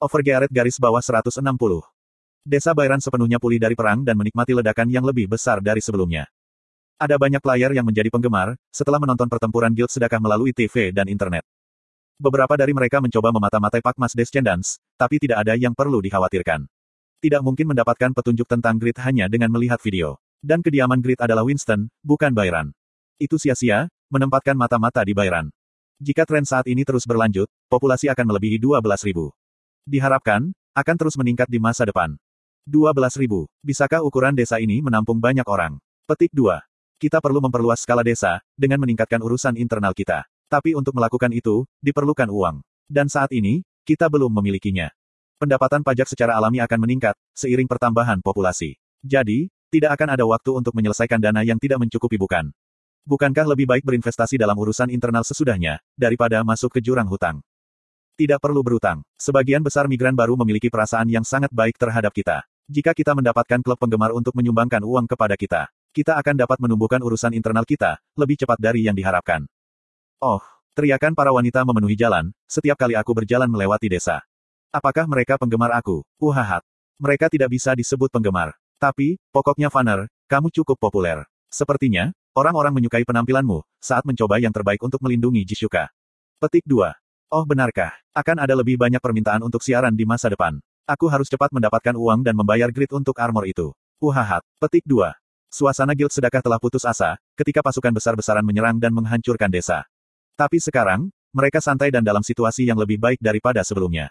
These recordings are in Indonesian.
Overgearet garis bawah 160. Desa Bairan sepenuhnya pulih dari perang dan menikmati ledakan yang lebih besar dari sebelumnya. Ada banyak player yang menjadi penggemar, setelah menonton pertempuran guild sedekah melalui TV dan internet. Beberapa dari mereka mencoba memata-matai Pak Mas Descendants, tapi tidak ada yang perlu dikhawatirkan. Tidak mungkin mendapatkan petunjuk tentang grid hanya dengan melihat video. Dan kediaman grid adalah Winston, bukan Byron. Itu sia-sia, menempatkan mata-mata di Byron. Jika tren saat ini terus berlanjut, populasi akan melebihi 12.000. Diharapkan, akan terus meningkat di masa depan. 12.000. Bisakah ukuran desa ini menampung banyak orang? Petik 2. Kita perlu memperluas skala desa, dengan meningkatkan urusan internal kita. Tapi untuk melakukan itu, diperlukan uang. Dan saat ini, kita belum memilikinya. Pendapatan pajak secara alami akan meningkat, seiring pertambahan populasi. Jadi, tidak akan ada waktu untuk menyelesaikan dana yang tidak mencukupi bukan? Bukankah lebih baik berinvestasi dalam urusan internal sesudahnya, daripada masuk ke jurang hutang? Tidak perlu berutang. Sebagian besar migran baru memiliki perasaan yang sangat baik terhadap kita. Jika kita mendapatkan klub penggemar untuk menyumbangkan uang kepada kita, kita akan dapat menumbuhkan urusan internal kita, lebih cepat dari yang diharapkan. Oh, teriakan para wanita memenuhi jalan, setiap kali aku berjalan melewati desa. Apakah mereka penggemar aku? Uhahat. Mereka tidak bisa disebut penggemar. Tapi, pokoknya Vanner, kamu cukup populer. Sepertinya, orang-orang menyukai penampilanmu, saat mencoba yang terbaik untuk melindungi Jisuka. Petik 2. Oh benarkah, akan ada lebih banyak permintaan untuk siaran di masa depan. Aku harus cepat mendapatkan uang dan membayar grid untuk armor itu. Uhahat. Petik 2. Suasana guild sedekah telah putus asa, ketika pasukan besar-besaran menyerang dan menghancurkan desa. Tapi sekarang, mereka santai dan dalam situasi yang lebih baik daripada sebelumnya.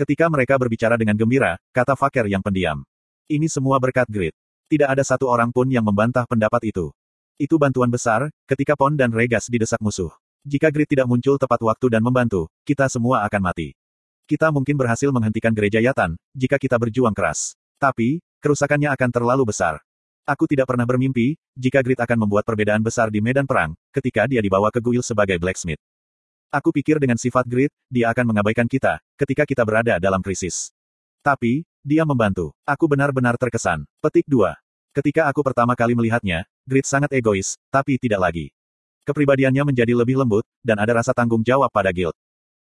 Ketika mereka berbicara dengan gembira, kata Fakir yang pendiam. Ini semua berkat Grid. Tidak ada satu orang pun yang membantah pendapat itu. Itu bantuan besar, ketika Pon dan Regas didesak musuh. Jika Grid tidak muncul tepat waktu dan membantu, kita semua akan mati. Kita mungkin berhasil menghentikan gereja Yatan, jika kita berjuang keras. Tapi, kerusakannya akan terlalu besar. Aku tidak pernah bermimpi, jika Grid akan membuat perbedaan besar di medan perang, ketika dia dibawa ke Guild sebagai blacksmith. Aku pikir dengan sifat Grid, dia akan mengabaikan kita, ketika kita berada dalam krisis. Tapi, dia membantu. Aku benar-benar terkesan. Petik 2. Ketika aku pertama kali melihatnya, Grid sangat egois, tapi tidak lagi. Kepribadiannya menjadi lebih lembut, dan ada rasa tanggung jawab pada Guild.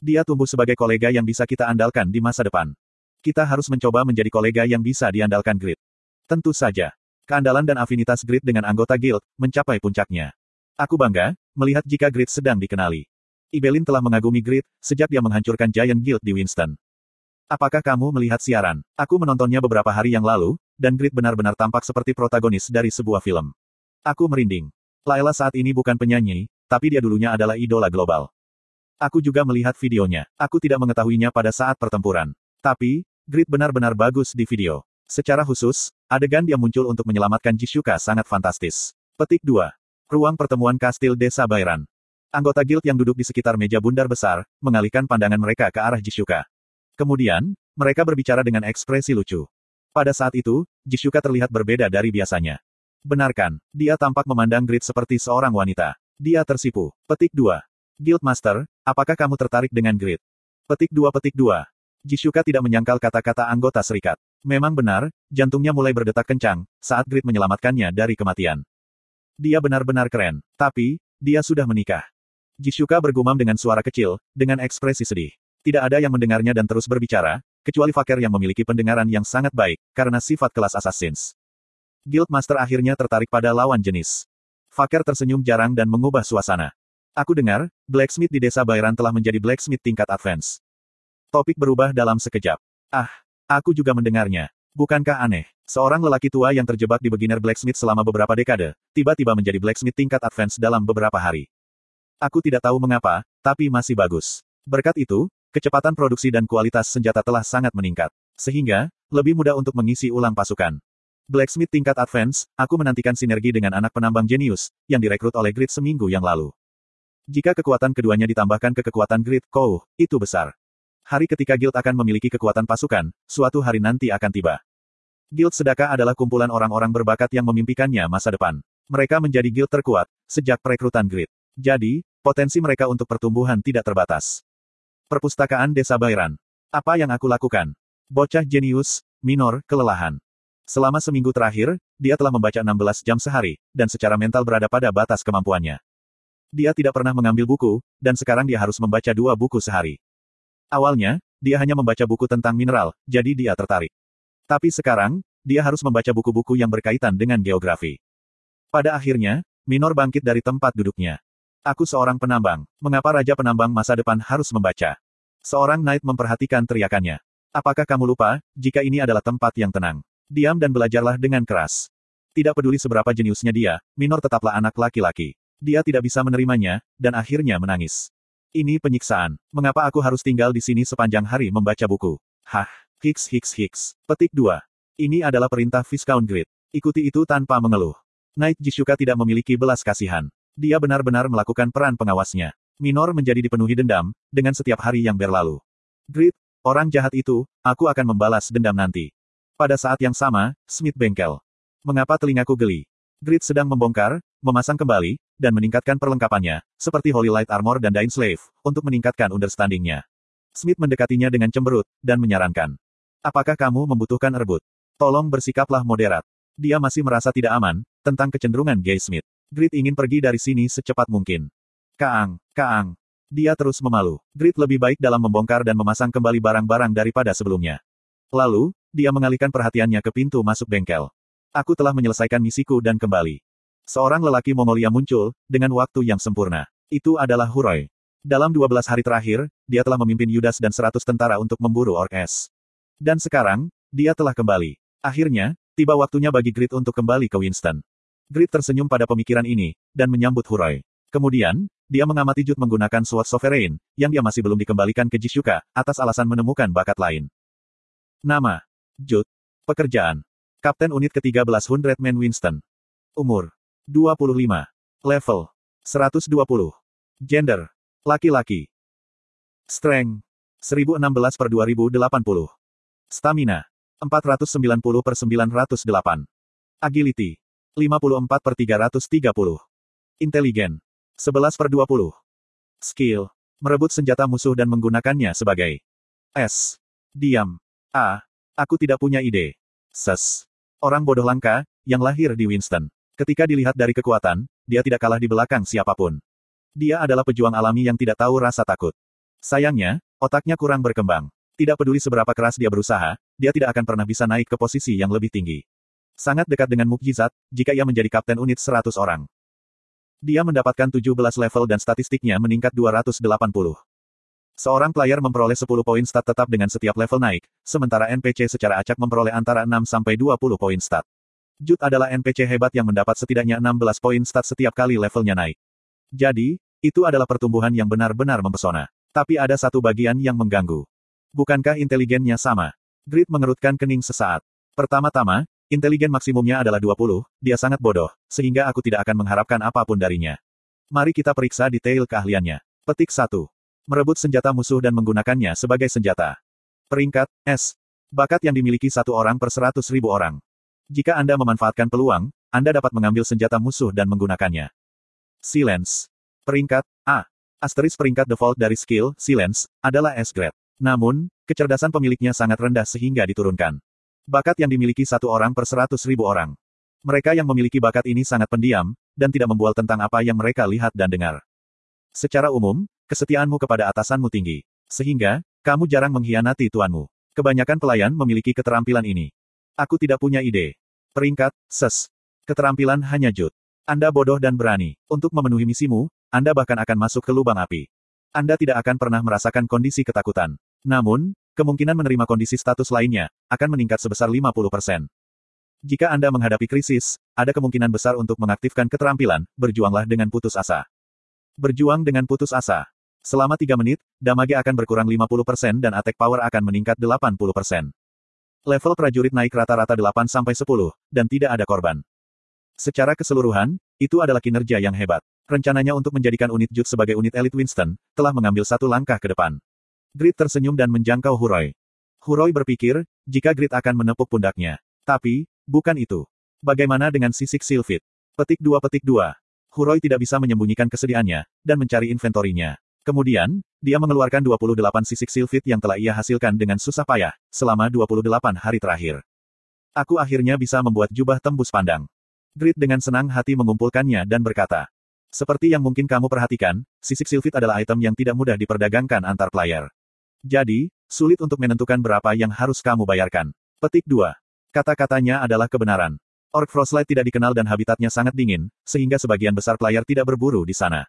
Dia tumbuh sebagai kolega yang bisa kita andalkan di masa depan. Kita harus mencoba menjadi kolega yang bisa diandalkan Grid. Tentu saja, Keandalan dan afinitas Grid dengan anggota Guild, mencapai puncaknya. Aku bangga, melihat jika Grid sedang dikenali. Ibelin telah mengagumi Grid, sejak dia menghancurkan Giant Guild di Winston. Apakah kamu melihat siaran? Aku menontonnya beberapa hari yang lalu, dan Grid benar-benar tampak seperti protagonis dari sebuah film. Aku merinding. Layla saat ini bukan penyanyi, tapi dia dulunya adalah idola global. Aku juga melihat videonya. Aku tidak mengetahuinya pada saat pertempuran. Tapi, Grid benar-benar bagus di video. Secara khusus, adegan dia muncul untuk menyelamatkan Jisuka sangat fantastis. Petik 2. Ruang pertemuan kastil desa Bairan. Anggota guild yang duduk di sekitar meja bundar besar, mengalihkan pandangan mereka ke arah Jisuka. Kemudian, mereka berbicara dengan ekspresi lucu. Pada saat itu, Jisuka terlihat berbeda dari biasanya. Benarkan, dia tampak memandang Grid seperti seorang wanita. Dia tersipu. Petik 2. Guildmaster, apakah kamu tertarik dengan Grid? Petik 2 Petik 2. Jisuka tidak menyangkal kata-kata anggota serikat. Memang benar, jantungnya mulai berdetak kencang, saat Grid menyelamatkannya dari kematian. Dia benar-benar keren, tapi, dia sudah menikah. Jisuka bergumam dengan suara kecil, dengan ekspresi sedih. Tidak ada yang mendengarnya dan terus berbicara, kecuali Fakir yang memiliki pendengaran yang sangat baik, karena sifat kelas assassins. Guildmaster akhirnya tertarik pada lawan jenis. Fakir tersenyum jarang dan mengubah suasana. Aku dengar, blacksmith di desa Bairan telah menjadi blacksmith tingkat advance. Topik berubah dalam sekejap. Ah, Aku juga mendengarnya. Bukankah aneh? Seorang lelaki tua yang terjebak di beginner blacksmith selama beberapa dekade, tiba-tiba menjadi blacksmith tingkat advance dalam beberapa hari. Aku tidak tahu mengapa, tapi masih bagus. Berkat itu, kecepatan produksi dan kualitas senjata telah sangat meningkat. Sehingga, lebih mudah untuk mengisi ulang pasukan. Blacksmith tingkat advance, aku menantikan sinergi dengan anak penambang jenius, yang direkrut oleh Grid seminggu yang lalu. Jika kekuatan keduanya ditambahkan ke kekuatan Grid Kou, itu besar. Hari ketika Guild akan memiliki kekuatan pasukan, suatu hari nanti akan tiba. Guild Sedaka adalah kumpulan orang-orang berbakat yang memimpikannya masa depan. Mereka menjadi guild terkuat, sejak perekrutan Grid. Jadi, potensi mereka untuk pertumbuhan tidak terbatas. Perpustakaan Desa Bairan. Apa yang aku lakukan? Bocah jenius, minor, kelelahan. Selama seminggu terakhir, dia telah membaca 16 jam sehari, dan secara mental berada pada batas kemampuannya. Dia tidak pernah mengambil buku, dan sekarang dia harus membaca dua buku sehari. Awalnya, dia hanya membaca buku tentang mineral, jadi dia tertarik. Tapi sekarang, dia harus membaca buku-buku yang berkaitan dengan geografi. Pada akhirnya, Minor bangkit dari tempat duduknya. Aku seorang penambang. Mengapa Raja Penambang masa depan harus membaca? Seorang Knight memperhatikan teriakannya. Apakah kamu lupa, jika ini adalah tempat yang tenang? Diam dan belajarlah dengan keras. Tidak peduli seberapa jeniusnya dia, Minor tetaplah anak laki-laki. Dia tidak bisa menerimanya, dan akhirnya menangis. Ini penyiksaan. Mengapa aku harus tinggal di sini sepanjang hari membaca buku? Hah, Hicks Hicks Hicks. Petik 2. Ini adalah perintah Viscount Grid. Ikuti itu tanpa mengeluh. Knight Jisuka tidak memiliki belas kasihan. Dia benar-benar melakukan peran pengawasnya. Minor menjadi dipenuhi dendam, dengan setiap hari yang berlalu. Grit, orang jahat itu, aku akan membalas dendam nanti. Pada saat yang sama, Smith bengkel. Mengapa telingaku geli? Grit sedang membongkar, memasang kembali, dan meningkatkan perlengkapannya, seperti Holy Light Armor dan Dying Slave, untuk meningkatkan understandingnya. Smith mendekatinya dengan cemberut, dan menyarankan. Apakah kamu membutuhkan erbut? Tolong bersikaplah moderat. Dia masih merasa tidak aman, tentang kecenderungan Gay Smith. Grit ingin pergi dari sini secepat mungkin. Kaang, Kaang. Dia terus memalu. Grit lebih baik dalam membongkar dan memasang kembali barang-barang daripada sebelumnya. Lalu, dia mengalihkan perhatiannya ke pintu masuk bengkel. Aku telah menyelesaikan misiku dan kembali. Seorang lelaki Mongolia muncul, dengan waktu yang sempurna. Itu adalah Huroy. Dalam 12 hari terakhir, dia telah memimpin Yudas dan 100 tentara untuk memburu Ork. Dan sekarang, dia telah kembali. Akhirnya, Tiba waktunya bagi Grit untuk kembali ke Winston. Grit tersenyum pada pemikiran ini, dan menyambut Huroy. Kemudian, dia mengamati Jut menggunakan Sword Sovereign, yang dia masih belum dikembalikan ke Jishuka, atas alasan menemukan bakat lain. Nama. Jut. Pekerjaan. Kapten Unit ke-13 Hundred Man Winston. Umur. 25. Level. 120. Gender. Laki-laki. Strength. 1016 per 2080. Stamina. 490 per 908. Agility. 54 per 330. Inteligen. 11 per 20. Skill. Merebut senjata musuh dan menggunakannya sebagai S. Diam. A. Aku tidak punya ide. Ses. Orang bodoh langka, yang lahir di Winston. Ketika dilihat dari kekuatan, dia tidak kalah di belakang siapa pun. Dia adalah pejuang alami yang tidak tahu rasa takut. Sayangnya, otaknya kurang berkembang. Tidak peduli seberapa keras dia berusaha, dia tidak akan pernah bisa naik ke posisi yang lebih tinggi. Sangat dekat dengan mukjizat, jika ia menjadi kapten unit 100 orang. Dia mendapatkan 17 level dan statistiknya meningkat 280. Seorang player memperoleh 10 poin stat tetap dengan setiap level naik, sementara NPC secara acak memperoleh antara 6 sampai 20 poin stat. Jut adalah NPC hebat yang mendapat setidaknya 16 poin stat setiap kali levelnya naik. Jadi, itu adalah pertumbuhan yang benar-benar mempesona. Tapi ada satu bagian yang mengganggu. Bukankah inteligennya sama? Grid mengerutkan kening sesaat. Pertama-tama, inteligen maksimumnya adalah 20, dia sangat bodoh, sehingga aku tidak akan mengharapkan apa pun darinya. Mari kita periksa detail keahliannya. Petik 1. Merebut senjata musuh dan menggunakannya sebagai senjata. Peringkat, S. Bakat yang dimiliki satu orang per seratus ribu orang. Jika Anda memanfaatkan peluang, Anda dapat mengambil senjata musuh dan menggunakannya. Silence. Peringkat, A. Asteris peringkat default dari skill, Silence, adalah S-grade. Namun, kecerdasan pemiliknya sangat rendah sehingga diturunkan. Bakat yang dimiliki satu orang per seratus ribu orang. Mereka yang memiliki bakat ini sangat pendiam, dan tidak membual tentang apa yang mereka lihat dan dengar. Secara umum, kesetiaanmu kepada atasanmu tinggi. Sehingga, kamu jarang mengkhianati tuanmu. Kebanyakan pelayan memiliki keterampilan ini. Aku tidak punya ide. Peringkat, ses. Keterampilan hanya jut. Anda bodoh dan berani. Untuk memenuhi misimu, Anda bahkan akan masuk ke lubang api. Anda tidak akan pernah merasakan kondisi ketakutan. Namun, kemungkinan menerima kondisi status lainnya, akan meningkat sebesar 50%. Jika Anda menghadapi krisis, ada kemungkinan besar untuk mengaktifkan keterampilan, berjuanglah dengan putus asa. Berjuang dengan putus asa. Selama 3 menit, damage akan berkurang 50% dan attack power akan meningkat 80%. Level prajurit naik rata-rata 8-10, dan tidak ada korban. Secara keseluruhan, itu adalah kinerja yang hebat. Rencananya untuk menjadikan unit Jut sebagai unit elit Winston, telah mengambil satu langkah ke depan. Grit tersenyum dan menjangkau Huroy. Huroy berpikir, jika Grit akan menepuk pundaknya. Tapi, bukan itu. Bagaimana dengan sisik Silfit? Petik 2 petik 2. Huroy tidak bisa menyembunyikan kesedihannya, dan mencari inventorinya. Kemudian, dia mengeluarkan 28 sisik silfit yang telah ia hasilkan dengan susah payah, selama 28 hari terakhir. Aku akhirnya bisa membuat jubah tembus pandang. Grit dengan senang hati mengumpulkannya dan berkata, seperti yang mungkin kamu perhatikan, sisik silfit adalah item yang tidak mudah diperdagangkan antar player. Jadi, sulit untuk menentukan berapa yang harus kamu bayarkan. Petik 2. Kata-katanya adalah kebenaran. Orc Frostlight tidak dikenal dan habitatnya sangat dingin, sehingga sebagian besar player tidak berburu di sana.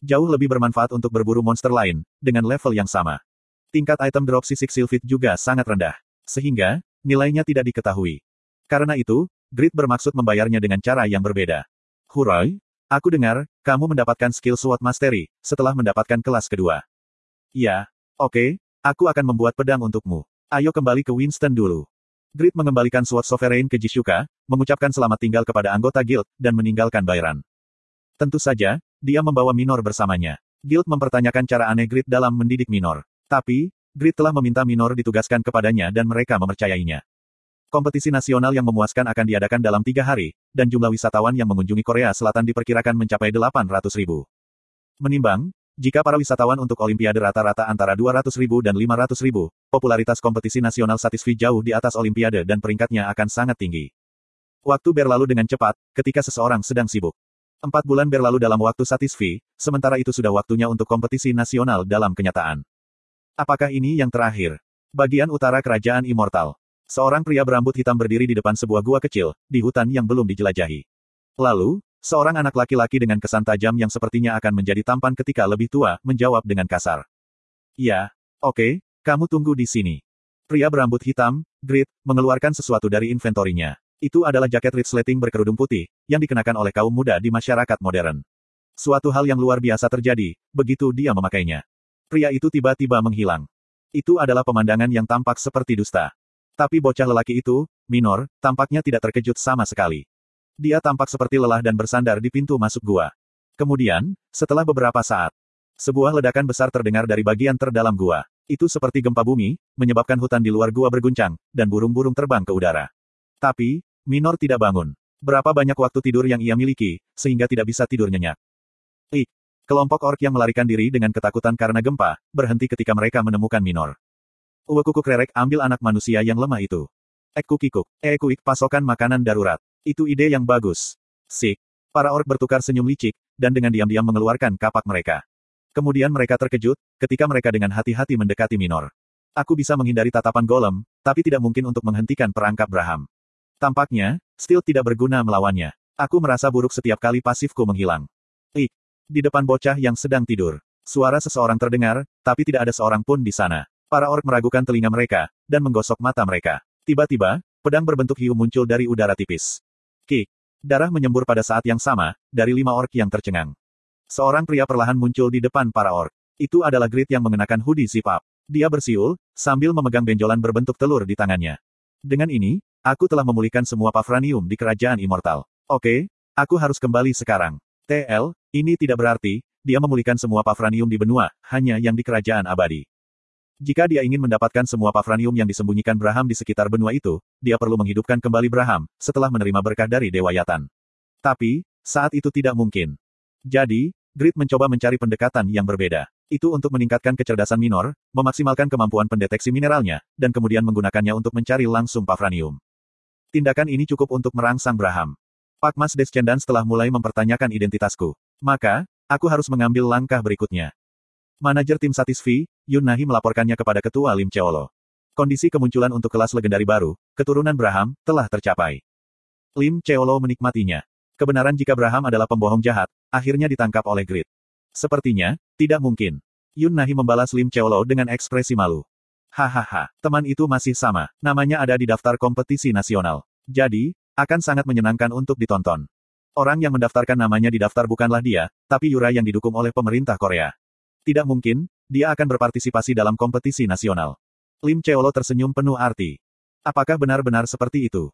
Jauh lebih bermanfaat untuk berburu monster lain, dengan level yang sama. Tingkat item drop sisik Sylphid juga sangat rendah. Sehingga, nilainya tidak diketahui. Karena itu, Grid bermaksud membayarnya dengan cara yang berbeda. Huroy, aku dengar, kamu mendapatkan skill SWOT Mastery, setelah mendapatkan kelas kedua. Ya, oke, okay, aku akan membuat pedang untukmu. Ayo kembali ke Winston dulu. Grid mengembalikan SWOT Sovereign ke Jishuka, mengucapkan selamat tinggal kepada anggota guild, dan meninggalkan Bayran. Tentu saja, dia membawa Minor bersamanya. Guild mempertanyakan cara aneh Grid dalam mendidik Minor. Tapi, Grid telah meminta Minor ditugaskan kepadanya dan mereka mempercayainya. Kompetisi nasional yang memuaskan akan diadakan dalam tiga hari, dan jumlah wisatawan yang mengunjungi Korea Selatan diperkirakan mencapai 800 ribu. Menimbang, jika para wisatawan untuk Olimpiade rata-rata antara 200 ribu dan 500 ribu, popularitas kompetisi nasional Satisfi jauh di atas Olimpiade dan peringkatnya akan sangat tinggi. Waktu berlalu dengan cepat, ketika seseorang sedang sibuk. Empat bulan berlalu dalam waktu Satisfi, sementara itu sudah waktunya untuk kompetisi nasional dalam kenyataan. Apakah ini yang terakhir? Bagian utara kerajaan Immortal. Seorang pria berambut hitam berdiri di depan sebuah gua kecil, di hutan yang belum dijelajahi. Lalu, Seorang anak laki-laki dengan kesan tajam yang sepertinya akan menjadi tampan ketika lebih tua, menjawab dengan kasar. Ya, oke, okay, kamu tunggu di sini. Pria berambut hitam, Grit, mengeluarkan sesuatu dari inventorinya. Itu adalah jaket resleting berkerudung putih, yang dikenakan oleh kaum muda di masyarakat modern. Suatu hal yang luar biasa terjadi, begitu dia memakainya. Pria itu tiba-tiba menghilang. Itu adalah pemandangan yang tampak seperti dusta. Tapi bocah lelaki itu, Minor, tampaknya tidak terkejut sama sekali. Dia tampak seperti lelah dan bersandar di pintu masuk gua. Kemudian, setelah beberapa saat, sebuah ledakan besar terdengar dari bagian terdalam gua. Itu seperti gempa bumi, menyebabkan hutan di luar gua berguncang, dan burung-burung terbang ke udara. Tapi, Minor tidak bangun. Berapa banyak waktu tidur yang ia miliki, sehingga tidak bisa tidur nyenyak. Ik. Kelompok ork yang melarikan diri dengan ketakutan karena gempa, berhenti ketika mereka menemukan Minor. Uwekukuk Rerek ambil anak manusia yang lemah itu. Ekukikuk, Ekuik pasokan makanan darurat. Itu ide yang bagus. Sik. Para ork bertukar senyum licik, dan dengan diam-diam mengeluarkan kapak mereka. Kemudian mereka terkejut, ketika mereka dengan hati-hati mendekati Minor. Aku bisa menghindari tatapan golem, tapi tidak mungkin untuk menghentikan perangkap Braham. Tampaknya, Steel tidak berguna melawannya. Aku merasa buruk setiap kali pasifku menghilang. Ik. Di depan bocah yang sedang tidur. Suara seseorang terdengar, tapi tidak ada seorang pun di sana. Para ork meragukan telinga mereka, dan menggosok mata mereka. Tiba-tiba, pedang berbentuk hiu muncul dari udara tipis. Kick. Darah menyembur pada saat yang sama, dari lima ork yang tercengang. Seorang pria perlahan muncul di depan para ork. Itu adalah Grit yang mengenakan hoodie zip up. Dia bersiul, sambil memegang benjolan berbentuk telur di tangannya. Dengan ini, aku telah memulihkan semua Pafranium di kerajaan immortal. Oke, aku harus kembali sekarang. TL, ini tidak berarti, dia memulihkan semua Pafranium di benua, hanya yang di kerajaan abadi. Jika dia ingin mendapatkan semua pafranium yang disembunyikan Braham di sekitar benua itu, dia perlu menghidupkan kembali Braham, setelah menerima berkah dari Dewa Yatan. Tapi, saat itu tidak mungkin. Jadi, Grid mencoba mencari pendekatan yang berbeda. Itu untuk meningkatkan kecerdasan minor, memaksimalkan kemampuan pendeteksi mineralnya, dan kemudian menggunakannya untuk mencari langsung pafranium. Tindakan ini cukup untuk merangsang Braham. Pak Mas Descendan setelah mulai mempertanyakan identitasku. Maka, aku harus mengambil langkah berikutnya. Manajer tim Satisfi, Yun Nahi melaporkannya kepada Ketua Lim Cheolo. Kondisi kemunculan untuk kelas legendari baru, keturunan Braham, telah tercapai. Lim Cheolo menikmatinya. Kebenaran jika Braham adalah pembohong jahat, akhirnya ditangkap oleh Grid. Sepertinya, tidak mungkin. Yun Nahi membalas Lim Cheolo dengan ekspresi malu. Hahaha, teman itu masih sama, namanya ada di daftar kompetisi nasional. Jadi, akan sangat menyenangkan untuk ditonton. Orang yang mendaftarkan namanya di daftar bukanlah dia, tapi Yura yang didukung oleh pemerintah Korea. Tidak mungkin, dia akan berpartisipasi dalam kompetisi nasional. Lim Cheolo tersenyum penuh arti. Apakah benar-benar seperti itu?